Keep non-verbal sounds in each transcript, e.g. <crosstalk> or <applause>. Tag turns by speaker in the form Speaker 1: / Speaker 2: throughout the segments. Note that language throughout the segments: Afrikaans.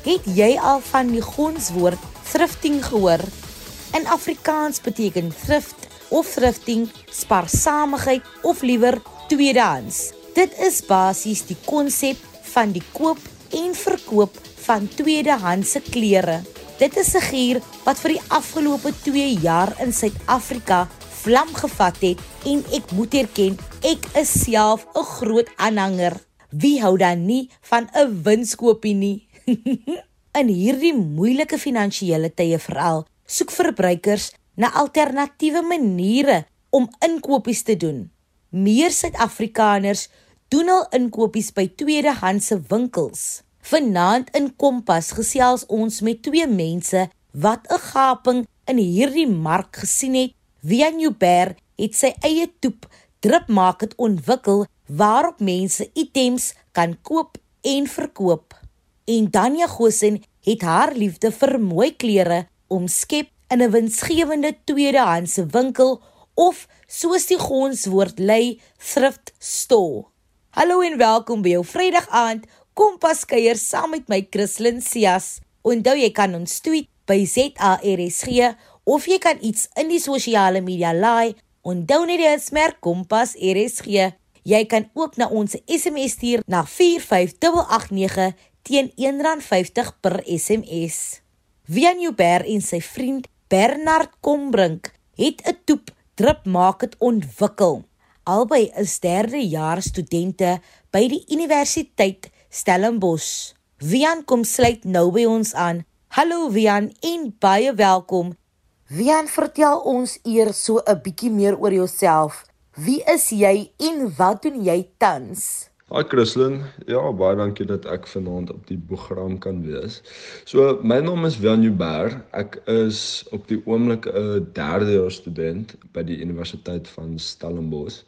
Speaker 1: Het jy al van die gonswoord thrifting gehoor? In Afrikaans beteken thrift of thrifting spaarsamigheid of liewer tweedehands. Dit is basies die konsep van die koop en verkoop van tweedehandse klere. Dit is 'n gier wat vir die afgelope 2 jaar in Suid-Afrika vlam gevat het en ek moet erken, ek is self 'n groot aanhanger. Wie hou dan nie van 'n winskoopie nie? <laughs> in hierdie moeilike finansiële tye veral, soek verbruikers na alternatiewe maniere om inkopies te doen. Meer Suid-Afrikaners doen al inkopies by tweedehandse winkels. Vanaand in Kompas gesels ons met twee mense wat 'n gaping in hierdie mark gesien het. Vian Uber het sy eie toep Drip Market ontwikkel waarop mense items kan koop en verkoop. En Danya Gosen het haar liefde vir mooi klere omskep in 'n winsgewende tweedehandse winkel of soos die gonswoord lui, thrift store. Hallo en welkom by jou Vrydag aand Kompas kuier saam met my Christlyn Cias. Onthou jy kan ons tweet by ZARSG of jy kan iets in die sosiale media laai. Onthou net die smerk Kompas RSG. Jy kan ook na ons SMS stuur na 45889 teen R1.50 per SMS. Via Newber en sy vriend Bernard Kombrink het 'n toep drip maak dit ontwikkel. Albei is derde jaar studente by die Universiteit Stellenbosch. Vian kom sluit nou by ons aan. Hallo Vian en baie welkom. Vian, vertel ons eers so 'n bietjie meer oor jouself. Wie is jy en wat doen jy tans?
Speaker 2: Hi Christlyn. Ja, baie dankie dat ek vanaand op die program kan wees. So, my naam is William Ber. Ek is op die oomblik 'n derde jaar student by die Universiteit van Stellenbosch.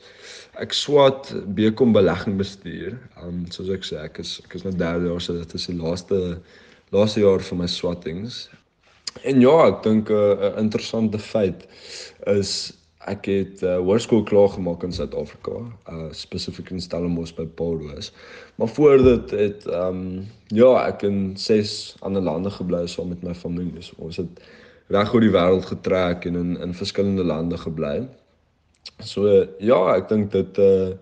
Speaker 2: Ek swat BCom beleggingsbestuur. Um soos ek sê, ek is ek is nou derde jaar, so dit is die laaste laaste jaar van my swattings. En ja, ek dink 'n interessante feit is ek het uh, hoërskool klaar gemaak in Suid-Afrika, uh spesifiek in Stellenbosch by Paulus. Maar voor dit het ehm um, ja, ek in ses ander lande gebly saam met my familie. So ons het reg oor die wêreld getrek en in in verskillende lande gebly. So ja, ek dink dit uh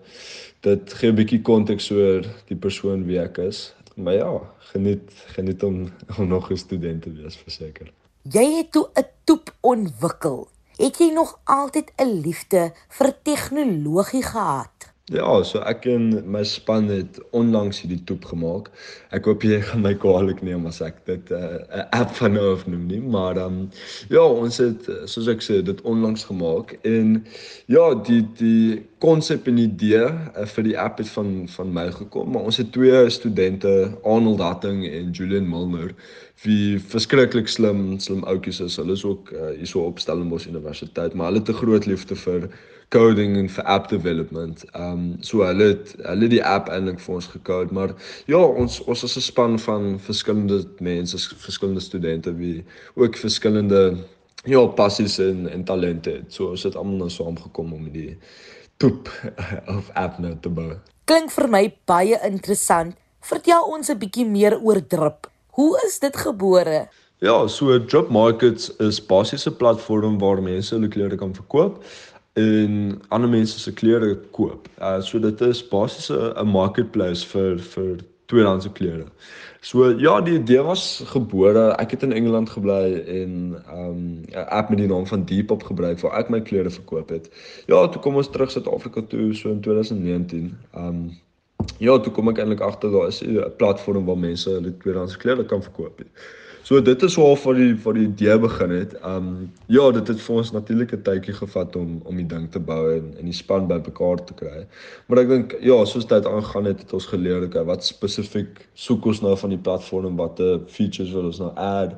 Speaker 2: dit gee 'n bietjie konteks oor die persoon wie ek is. Maar ja, geniet geniet om <laughs> om nog 'n student te wees verseker.
Speaker 1: Jy het toe 'n toep ontwikkel het jy nog altyd 'n liefde vir tegnologie gehad?
Speaker 2: Ja, so ek en my span het onlangs hierdie toep gemaak. Ek hoop jy gaan my kwaadlik neem as ek dit 'n uh, app van nou af noem nie, maar dan um, ja, ons het soos ek sê dit onlangs gemaak en ja, die die konsep en idee uh, vir die app het van van my gekom, maar ons het twee studente, Arnold Hatting en Julian Milner, wie verskriklik slim slim ouetjies is. Hulle is ook uh, hier so op Stellenbosch Universiteit, maar hulle het 'n groot liefde vir coding en vir app development. Ehm um, so hulle het hulle die app eintlik vir ons gekode, maar ja, ons ons is 'n span van verskillende mense, verskillende studente wie ook verskillende ja, passies en en talente het. So ons het almal nou saamgekom om die poep <laughs> of app nou te bou.
Speaker 1: Klink vir my baie interessant. Vertel ons 'n bietjie meer oor Drip. Hoe is dit gebore?
Speaker 2: Ja, so Drip Markets is basies 'n platform waar mense hulle klere kan verkoop en ander mense se klere koop. Uh so dit is basies 'n marketplace vir vir tweedehandse klere. So ja, die idee was gebore. Ek het in Engeland gebly en um 'n app met die naam van Depop gebruik waar ek my klere verkoop het. Ja, toe kom ons terug Suid-Afrika toe so in 2019. Um ja, toe kom ek eintlik agter daar is 'n platform waar mense hulle tweedehandse klere kan verkoop. Het. So dit is waar vir die vir die idee begin het. Um ja, dit het vir ons natuurlik 'n tydjie gevat om om die ding te bou en in die span bymekaar te kry. Maar ek dink ja, soos tyd aangaan het, het ons geleer okay, wat spesifiek soek ons nou van die platform en watter features wil ons nou add?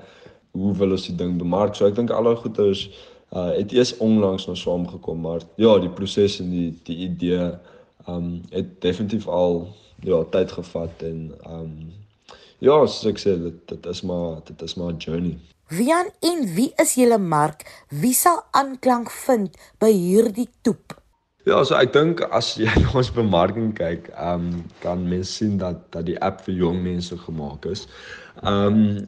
Speaker 2: Hoe wil ons die ding bemark? So ek dink al daai goeders uh het eers onlangs nou saamgekom, maar ja, die proses en die die idee um het definitief al ja, tyd gevat en um Ja, soos ek sê, dit dit is maar dit is maar 'n journey.
Speaker 1: Wian en wie is julle mark? Wie sal aanklank vind by hierdie toep?
Speaker 2: Ja, so ek dink as jy <laughs> na ons bemarking kyk, ehm um, kan mens sien dat dat die app vir jong mense gemaak is. Ehm um,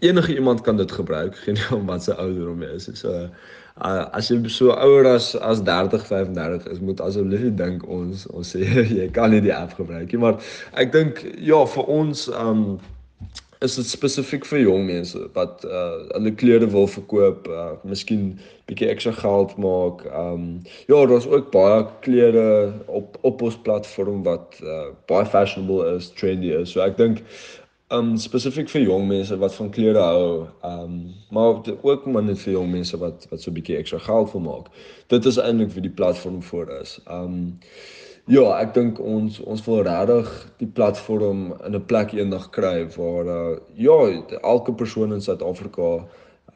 Speaker 2: enige iemand kan dit gebruik, <laughs> geen om wat se ouderdom jy is. So uh, as jy so ouer as as 30, 35 is, moet asseblief dink ons ons sê <laughs> jy kan nie die app gebruik nie, maar ek dink ja, vir ons ehm um, is dit spesifiek vir jong mense wat uh hulle klere wil verkoop, uh miskien bietjie ekstra geld maak. Um ja, daar's ook baie klere op op ons platform wat uh baie fashionable is, trendy is. So ek dink um spesifiek vir jong mense wat van klere hou, um maar ook maar net vir jong mense wat wat so bietjie ekstra geld wil maak. Dit is eintlik vir die platform voor is. Um Ja, ek dink ons ons wil regtig die platform in 'n plek eendag kry waar uh, ja, elke persoon in Suid-Afrika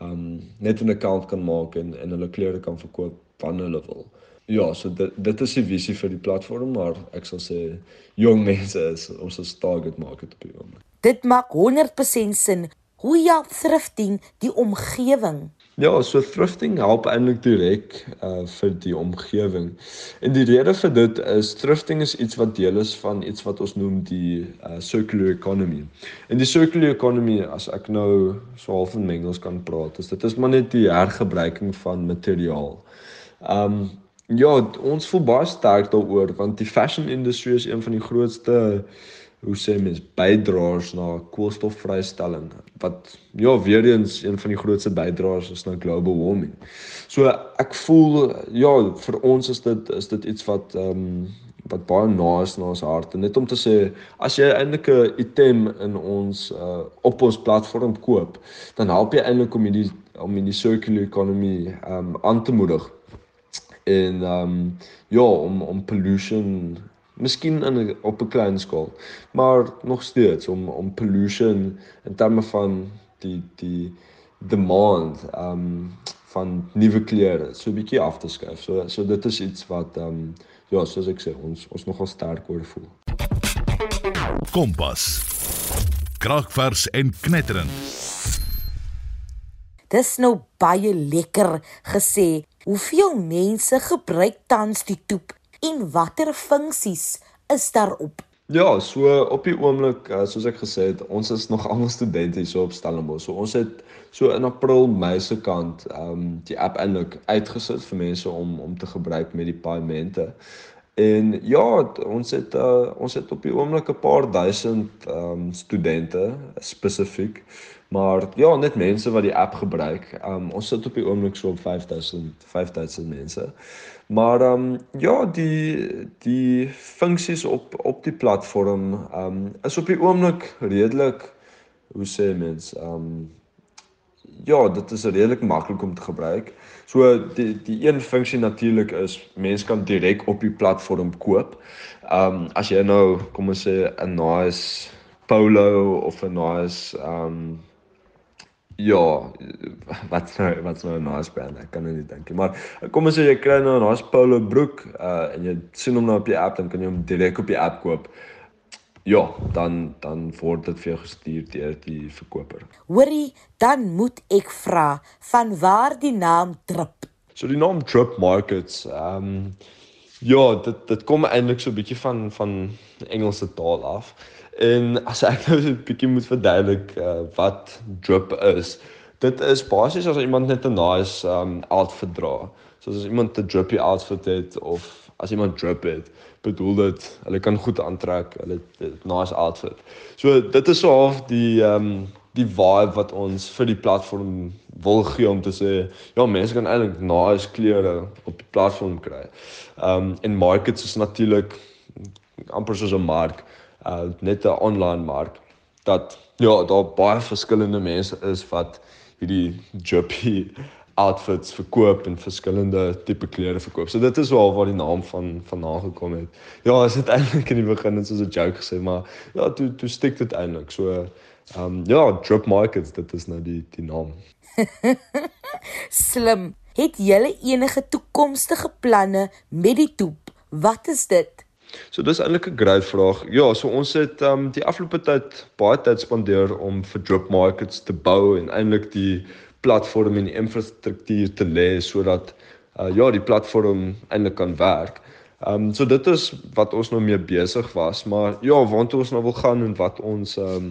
Speaker 2: um net 'n account kan maak en en hulle klere kan verkoop wanneer hulle wil. Ja, so dit dit is die visie vir die platform, maar ek sal sê jong mense is ons is target market op die oomblik.
Speaker 1: Dit maak 100% sin. Hoe help thrifting die omgewing?
Speaker 2: Ja, so thrifting help eintlik direk uh vir die omgewing. En die rede vir dit is thrifting is iets wat deel is van iets wat ons noem die uh circular economy. En die circular economy, as ek nou so half in Engels kan praat, is dit is maar net die hergebruiking van materiaal. Um ja, ons voel baie sterk daaroor want die fashion industry is een van die grootste hoe sê mens bydraers na koolstofvrystelling wat ja weer eens een van die grootste bydraers is na global warming. So ek voel ja vir ons is dit is dit iets wat ehm um, wat baie na is na ons harte net om te sê as jy eintlik 'n item in ons uh, op ons platform koop dan help jy eintlik om hierdie om in die circular economy ehm um, aan te moedig en ehm um, ja om om pollution miskien in op 'n klein skaal, maar nog steeds om om pollution in terme van die die demand um van nuwe klere so 'n bietjie af te skuif. So so dit is iets wat um ja, soos ek sê, ons ons nogal sterk oor voel.
Speaker 3: Kompas. Kragvers en knetterend.
Speaker 1: Dis nou baie lekker gesê. Hoeveel mense gebruik tans die toep en watter funksies is daarop?
Speaker 2: Ja, so op die oomblik, eh, soos ek gesê het, ons is nog <laughs> almal studente hier so op Stellenbosch. So ons het so in April, Mei se kant ehm um, die app eintlik uitgesit vir mense om om te gebruik met die paemente. En ja, ons het uh, ons het op die oomblik 'n paar duisend ehm um, studente spesifiek Maar ja, net mense wat die app gebruik. Um ons sit op die oomblik so op 5000 5000 mense. Maar um ja, die die funksies op op die platform um is op die oomblik redelik hoe sê mens um ja, dit is redelik maklik om te gebruik. So die die een funksie natuurlik is mense kan direk op die platform koop. Um as jy nou kom ons sê 'n nice polo of 'n nice um Ja, wat nou wat nou 'n nice brand, ek kan nou nie dink nie, maar kom ons sê jy kry nou 'n nice polo broek uh en jy sien hom nou op die app, dan kan jy hom direk op die app koop. Ja, dan dan word dit vir jou gestuur deur die verkoper.
Speaker 1: Hoorie, dan moet ek vra van waar die naam Drip.
Speaker 2: So die naam Drip Markets, ehm um, ja, dit dit kom eintlik so 'n bietjie van van Engelse taal af. En as ek nou <laughs> 'n bietjie moet verduidelik uh, wat drip is. Dit is basies as iemand net 'n nice um outfit dra. So as iemand 'n drippy outfit het of as iemand drip het, bedoel dit hulle kan goed aantrek, hulle nice outfit. So dit is so half die um die vibe wat ons vir die platform wil gee om te sê ja mense kan eintlik nice klere op die platform kry. Um en markets is natuurlik amper soos 'n mark uh net 'n online mark dat ja, daar baie verskillende mense is wat hierdie drippy outfits verkoop en verskillende tipe klere verkoop. So dit is waar waar die naam van vandaan gekom het. Ja, is dit <laughs> eintlik in die begin soos 'n joke gesê, maar ja, toe toe stik dit eintlik. So ehm um, ja, drip markets, dit is nou die die naam. <laughs>
Speaker 1: Slim. Het julle enige toekomstige planne met die toep? Wat is dit?
Speaker 2: So dis eintlik 'n groot vraag. Ja, so ons het ehm um, die afgelope tyd baie tyd spandeer om vir drop markets te bou en eintlik die platform en die infrastruktuur te lê sodat uh, ja, die platform eintlik kan werk. Ehm um, so dit is wat ons nou mee besig was, maar ja, waartoe ons nou wil gaan en wat ons ehm um,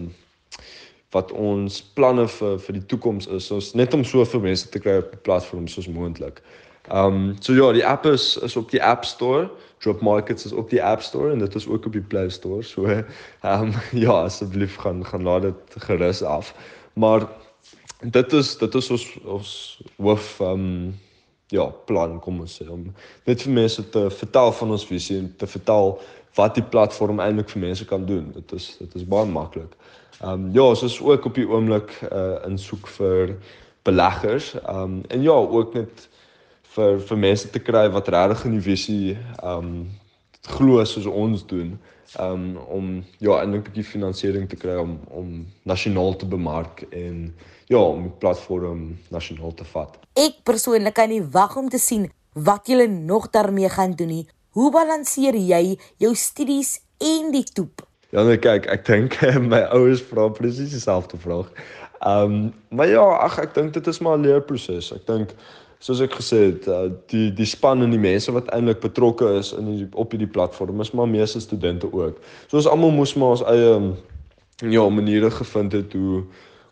Speaker 2: wat ons planne vir vir die toekoms is, ons net om soveel mense te kry op die platform soos moontlik. Ehm um, so ja, die app is is op die App Store. Drop Markets is op die App Store en dit is ook op die Play Store. So <laughs> ehm um, ja, asseblief gaan gaan laat dit gerus af. Maar dit is dit is ons ons hoof ehm um, ja, plan kom ons sê om net vir mense te vertel van ons visie en te vertel wat die platform eintlik vir mense kan doen. Dit is dit is baie maklik. Ehm um, ja, ons is ook op die oomblik uh, in soek vir beleggers. Ehm um, en ja, ook net vir vir mense te kry wat regtig in die visie ehm um, glo soos ons doen. Um, om ja, eintlik 'n bietjie finansiering te kry om om nasionaal te bemark en ja, om die platform nasionaal te vat.
Speaker 1: Ek persoonlik kan nie wag om te sien wat julle nog daarmee gaan doen nie. Hoe balanseer jy jou studies en die toep?
Speaker 2: Ja, nee, kyk, ek dink <laughs> my ouers vra presies dieselfde vraag. Um, maar ja, ag ek dink dit is maar 'n leerproses. Ek dink soos ek gesê het, uh, die die span en die mense wat eintlik betrokke is in die op hierdie platform is maar meeste studente ook. So ons almal moes maar ons eie ja, maniere gevind het hoe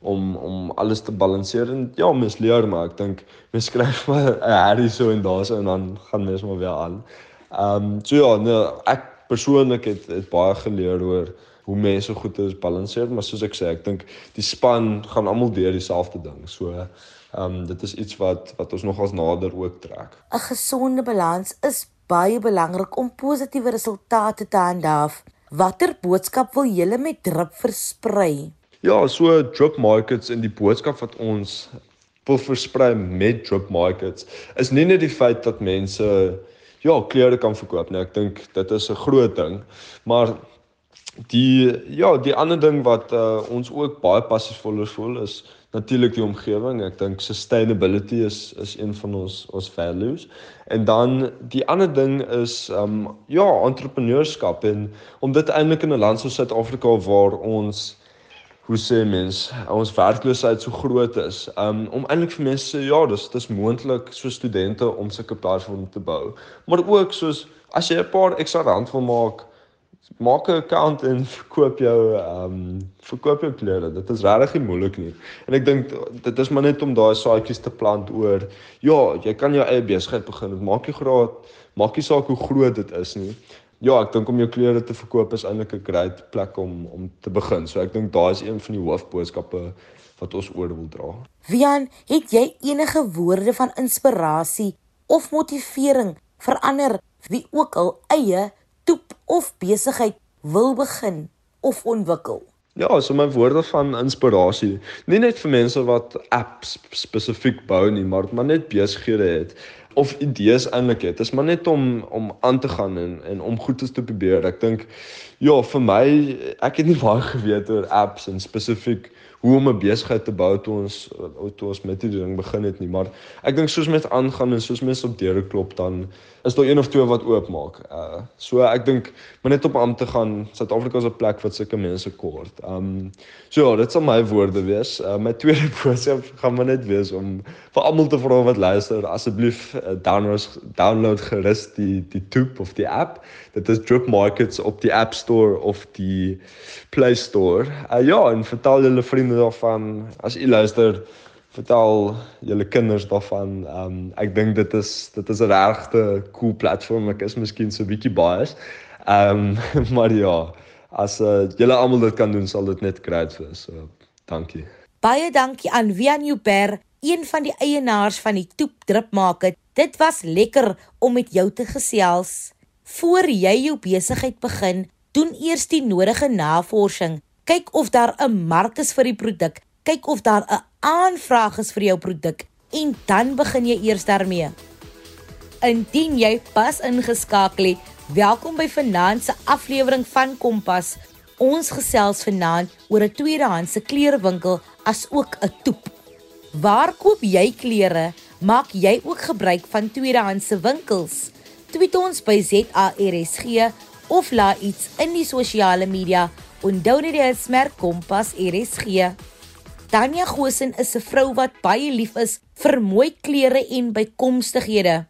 Speaker 2: om om alles te balanseer en ja, mens leer maar ek dink mens skryf <laughs> maar 'n herrie so en daarso en dan gaan mens maar weer aan. Ehm um, so ja, nee, ek persoonlik het het baie geleer oor hoe mense goed is balanseer, maar soos ek sê, ek dink die span gaan almal deur dieselfde ding. So ehm um, dit is iets wat wat ons nogals nader ook trek.
Speaker 1: 'n Gesonde balans is baie belangrik om positiewe resultate te handhaaf. Watter boodskap wil julle met Drip versprei?
Speaker 2: Ja, so Drip Markets in die boodskap wat ons wil versprei met Drip Markets is nie net die feit dat mense ja, klere kan verkoop nie. Ek dink dit is 'n groot ding. Maar die ja, die ander ding wat uh, ons ook baie passievol voel is natuurlik die omgewing. Ek dink sustainability is is een van ons ons values. En dan die ander ding is um ja, entrepreneurskap en om dit eintlik in 'n land soos Suid-Afrika waar ons hoe sê mens ons werkloosheid so groot is um, om eintlik vir mense ja dis dis moontlik so studente om sulke platforms te bou maar ook soos as jy 'n paar ekstra rand wil maak maak 'n account en <laughs> verkoop jou um verkoop jou klere. Dit is regtig nie moeilik nie. En ek dink dit is maar net om daai saadjies te plant oor. Ja jy kan jou eie besigheid begin. Maak jy graad maak nie saak hoe groot dit is nie. Ja, ek dink om jou klere te verkoop is eintlik 'n great plek om om te begin. So ek dink daai is een van die hoofboodskappe wat ons oor wil dra.
Speaker 1: Wian, het jy enige woorde van inspirasie of motivering vir ander wie ook al eie toep of besigheid wil begin of ontwikkel?
Speaker 2: Ja, so my woorde van inspirasie, nie net vir mense wat apps spesifiek bou nie, maar maar net besighede het of idees eintlik het. Dit is maar net om om aan te gaan en en om goed te probeer. Ek dink ja, vir my ek het nie baie geweet oor apps en spesifiek hoe om 'n besigheid te bou toe ons toe ons met hierdie ding begin het nie, maar ek dink soos met aangaan en soos mense op deure klop dan is daar een of twee wat oopmaak. Uh so ek dink maar net op aan te gaan. Suid-Afrika is 'n plek wat sulke mense kort. Um so ja, dit sal my woorde wees. Uh, my tweede <laughs> boodskap gaan maar net wees om vir almal te vra wat luister, asseblief uh, download download gerus die die toep of die app. Dit is Drip Markets op die App Store of die Play Store. Uh ja, en vertel julle vriende daarvan. As u luister, vertel julle kinders daarvan. Ehm um, ek dink dit is dit is 'n regte cool platform. Ek is miskien so bietjie biased. Ehm um, <laughs> maar ja, as uh, julle almal dit kan doen, sal dit net great wees. So dankie.
Speaker 1: Baie dankie aan Vian Uber, een van die eienaars van die Toep Drip Market. Dit was lekker om met jou te gesels. Voor jy jou besigheid begin, doen eers die nodige navorsing kyk of daar 'n mark is vir die produk, kyk of daar 'n aanvraag is vir jou produk en dan begin jy eers daarmee. Indien jy pas ingeskakel het, welkom by vanaand se aflewering van Kompas. Ons gesels vanaand oor 'n tweedehandse klerewinkel as ook 'n toep. Waar koop jy klere? Maak jy ook gebruik van tweedehandse winkels? Tweet ons by ZARSG of laat iets in die sosiale media Onthou net die hitsmerk Kompas RSG. Tanya Gosen is 'n vrou wat baie lief is vir mooi klere en bykomstighede.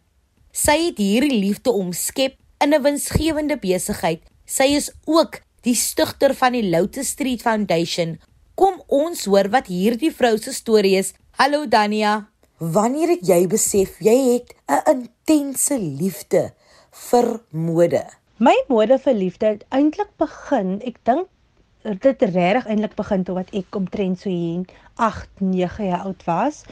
Speaker 1: Sy het hierdie liefde omskep in 'n winsgewende besigheid. Sy is ook die stigter van die Lotus Street Foundation. Kom ons hoor wat hierdie vrou se storie is. Hallo Dania. Wanneer het jy besef jy het 'n intense liefde vir mode?
Speaker 4: My modeverliefde het eintlik begin, ek dink dit regtig eintlik begin toe wat ek omtrent so hier 8, 9 jaar oud was.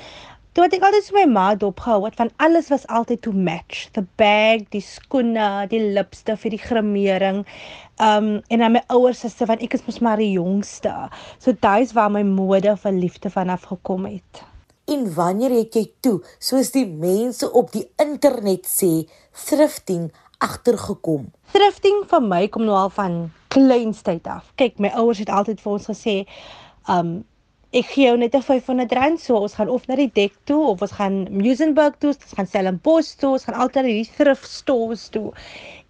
Speaker 4: Toe het ek altyd so my ma dopgehou het van alles was altyd to match. The bag, die skoene, die lipstif vir die grimering. Um en dan my ouers sê van ek is mos maar die jongste. So daai's waar my mode verliefde vanaf gekom het.
Speaker 1: En wanneer het jy toe, soos die mense op die internet sê, thrifting agtergekom?
Speaker 4: Thrifting vir my kom nou al van kleinstyd af. Kyk, my ouers het altyd vir ons gesê, um ek gee jou net 'n 500 rand, so ons gaan of na die dek toe of ons gaan Musenburg toe, ons gaan Stellenbosch toe, ons gaan altyd die thrift stores toe.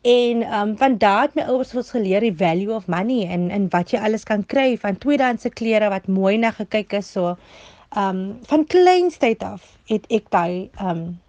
Speaker 4: En um van daardie my ouers het ons geleer die value of money en en wat jy alles kan kry van tweedehandse klere wat mooi na gekyk is so. Um van kleinstyd af het ek daai um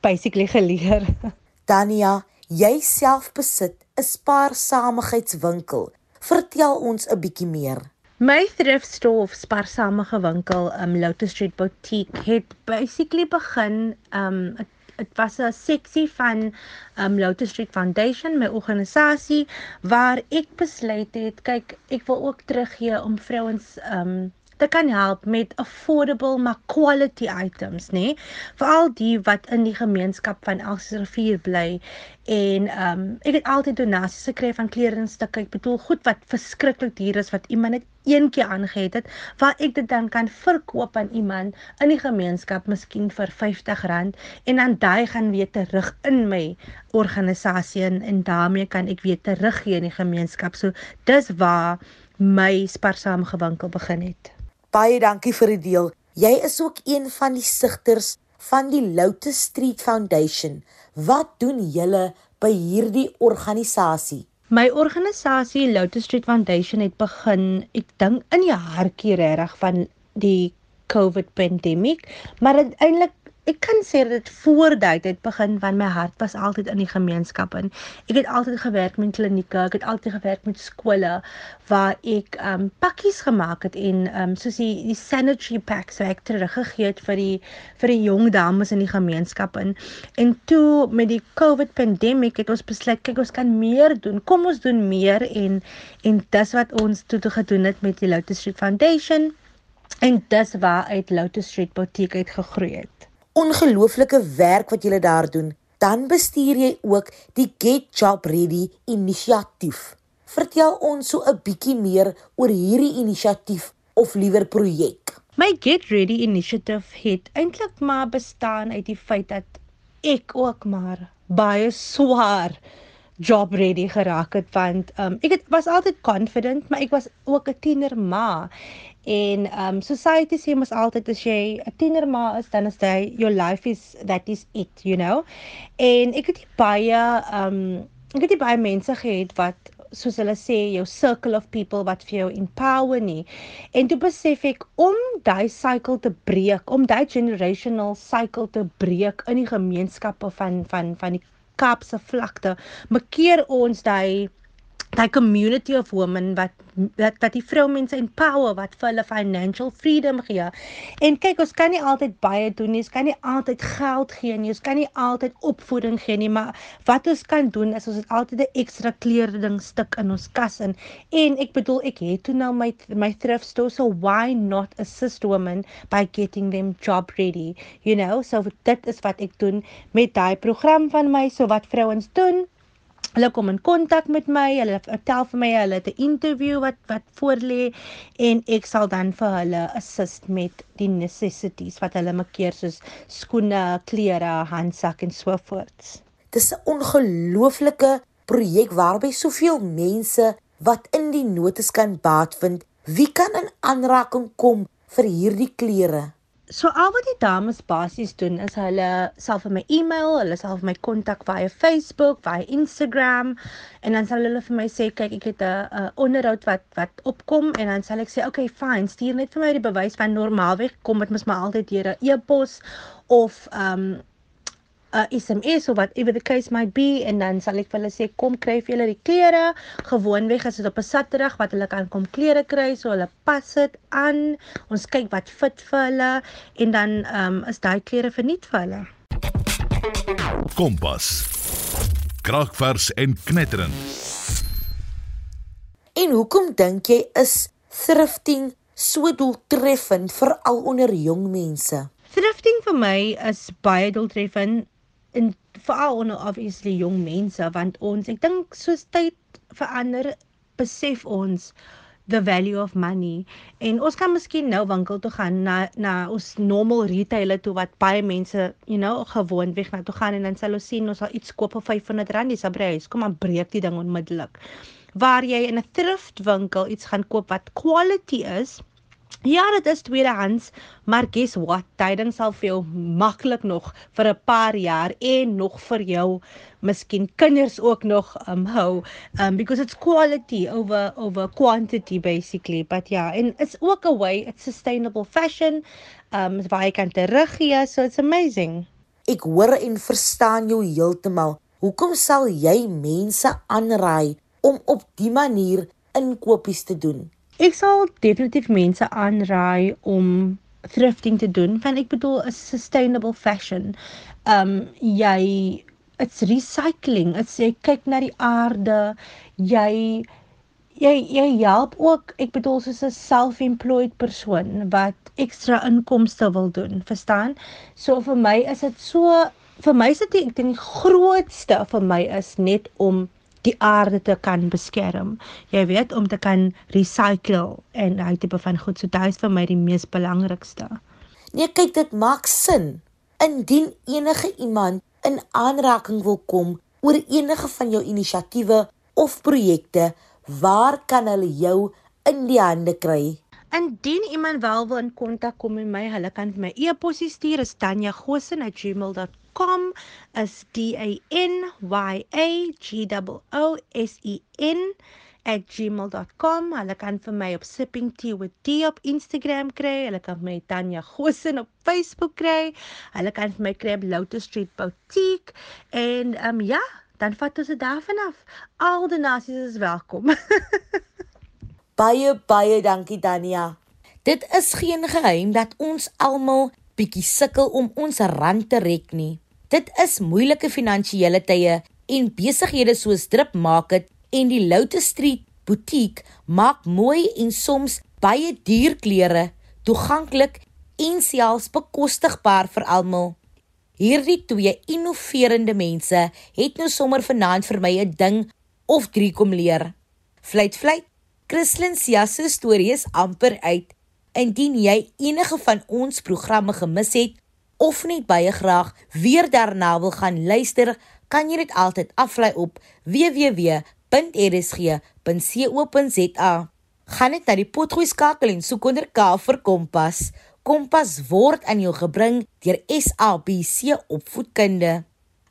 Speaker 4: basically geleer. <laughs>
Speaker 1: Tania, jy self besit 'n spaarsamigheidswinkel. Vertel ons 'n bietjie meer.
Speaker 4: My thrift store of spaarsamige winkel, um Lotus Street Boutique het basically begin um dit was 'n seksie van um Lotus Street Foundation, my organisasie waar ek besluit het, kyk, ek wil ook teruggee om vrouens um dit kan help met affordable maar quality items, nê? Nee? Veral die wat in die gemeenskap van Elsrivier bly. En ehm um, ek het altyd donasies gekry van kledingstukke. Ek bedoel goed wat verskriklik duur is wat iemand net een keer aangehet het, waar ek dit dan kan verkoop aan iemand in die gemeenskap miskien vir R50 en dan daai gaan weer terug in my organisasie en, en daarmee kan ek weer teruggee in die gemeenskap. So dis waar my sparsame gewinkel begin het.
Speaker 1: Baie dankie vir die deel. Jy is ook een van die sigters van die Lotus Street Foundation. Wat doen julle by hierdie organisasie?
Speaker 4: My organisasie Lotus Street Foundation het begin, ek dink in die hartjie regtig van die COVID pandemiek, maar uiteindelik ek kan sê dit voordat dit begin van my hart was altyd in die gemeenskap en ek het altyd gewerk met klinieke, ek het altyd gewerk met skole waar ek um pakkies gemaak het en um soos die die sanitary packs so ek teruggegee het vir die vir die jong dames in die gemeenskap en en toe met die COVID pandemiek het ons besluit kyk ons kan meer doen. Kom ons doen meer. En en dis wat ons toe toe gedoen het met die Lotus Street Foundation. En dis waar uit Lotus Street Boutique uit gegroei het
Speaker 1: ongelooflike werk wat julle daar doen, dan bestuur jy ook die Get Job Ready inisiatief. Vertel ons so 'n bietjie meer oor hierdie inisiatief of liewer projek.
Speaker 4: My Get Ready inisiatief het eintlik maar bestaan uit die feit dat ek ook maar baie swaar job ready geraak het want um, ek het was altyd confident maar ek was ook 'n tiener ma En um society sê mos altyd as jy 'n tiener ma is, dan is jy your life is that is it, you know. En ek het baie um ek het baie mense gehad wat soos hulle sê jou circle of people wat vir jou empower nie. En toe besef ek om daai cycle te breek, om daai generational cycle te breek in die gemeenskappe van van van die Kaapse vlakte, maak keer ons daai daai community of women wat wat wat die vroumense empower wat vir hulle financial freedom gee. En kyk, ons kan nie altyd baie doen nie. Ons kan nie altyd geld gee nie. Ons kan nie altyd opvoeding gee nie, maar wat ons kan doen is ons het altyd 'n ekstra kleding stuk in ons kas in. En ek bedoel ek het toe nou my my thrift store so why not assist women by getting them job ready. You know, so dit is wat ek doen met daai program van my, so wat vrouens doen Hulle kom in kontak met my, hulle vertel vir my hulle het 'n interview wat wat voorlê en ek sal dan vir hulle assist met die necessities wat hulle makkeer soos skoene, klere, handsak en so voort.
Speaker 1: Dis 'n ongelooflike projek waarby soveel mense wat in die notas kan baat vind. Wie kan in aanraking kom vir hierdie klere?
Speaker 4: So al wat die dames basies doen is hulle sal vir my e-mail, hulle vir my kontak via Facebook, via Instagram en dan sal hulle vir my sê kyk ek het 'n onderhoud wat wat opkom en dan sal ek sê okay fine, stuur net vir my die bewys van normaalweg kom dit mos maar altyd deur 'n e-pos of ehm um, 'n SMS of whatever the case might be en dan sal ek vir hulle sê kom kry vir julle die klere. Gewoonweg is dit op 'n Saterdag wat hulle kan kom klere kry, so hulle pas dit aan. Ons kyk wat fit vir hulle en dan ehm um, is daai klere verniet vir hulle.
Speaker 3: Kompas. Kragvers en knetterend.
Speaker 1: En hoekom dink jy is thrifting so doeltreffend veral onder jong mense?
Speaker 4: Thrifting vir my is baie doeltreffend en veral onder obviously jong mense want ons ek dink soos tyd verander besef ons the value of money en ons kan miskien nou winkel toe gaan na na ons normal retailer toe wat baie mense you know gewoon weg na toe gaan en dan sal ons sien ons sal iets koop vir R500 dis abreis kom aan breek die ding onmiddellik waar jy in 'n thriftwinkel iets gaan koop wat quality is. Ja, dit is tweedehands, maar guess what? Tyding sal vir jou maklik nog vir 'n paar jaar en nog vir jou miskien kinders ook nog um hou um because it's quality over over quantity basically but yeah and it's ook a way it's sustainable fashion um waar jy kan teruggee so it's amazing
Speaker 1: ek hoor en verstaan jou heeltemal hoekom sal jy mense aanraai om op die manier inkopies te doen?
Speaker 4: Ek sal definitief mense aanraai om thrifting te doen want ek bedoel 'n sustainable fashion. Um jy it's recycling. Dit sê kyk na die aarde. Jy jy jy help ook, ek bedoel soos 'n self-employed persoon wat ekstra inkomste wil doen, verstaan? So vir my is dit so vir my is dit ek dink die grootste vir my is net om die aarde te kan beskerm. Jy weet om te kan recycle en daai tipe van goed. So dit is vir my die mees belangrikste.
Speaker 1: Nee, kyk dit maak sin. Indien enige iemand in aanraking wil kom oor enige van jou inisiatiewe of projekte, waar kan hulle jou in die hande kry?
Speaker 4: Indien iemand wel wil in kontak kom met my, hulle kan vir my e-pos stuur, is tanyagosen@gmail.com com is D A N Y A G O S E N @gmail.com. Hulle kan vir my op Sipping Tea with D op Instagram kry. Hulle kan my Tanya Gosen op Facebook kry. Hulle kan vir my kry op Lotus Street Boutique en ehm um, ja, dan vat ons dit daarvan af. Al die nasies is welkom. <laughs>
Speaker 1: baie baie dankie Tanya. Dit is geen geheim dat ons almal bietjie sukkel om ons rand te rek nie. Dit is moeilike finansiële tye en besighede soos Drip Market en die Lotus Street butiek maak mooi en soms baie duur klere toeganklik en selfs bekostigbaar vir almal. Hierdie twee innoverende mense het nou sommer vanaand vir my 'n ding of drie kom leer. Fluit fluit. Christlyn se storie is amper uit. Indien jy enige van ons programme gemis het, of net baie graag weer daarna wil gaan luister, kan jy dit altyd aflaai op www.rsg.co.za. Gaan net na die potgooi skakel en soek onder K vir Kompas. Kompas word aan jou gebring deur SABC Opvoedkunde.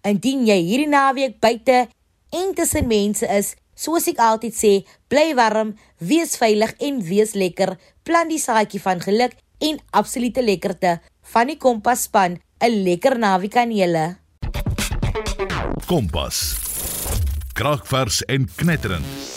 Speaker 1: Indien jy hierdie naweek buite en tussen mense is, soos ek altyd sê, bly warm, wees veilig en wees lekker. Plant die saadjie van geluk en absolute lekkerte van die Kompas span 'n lekker naweek aan julle.
Speaker 3: Kompas. Kragvers en knetterend.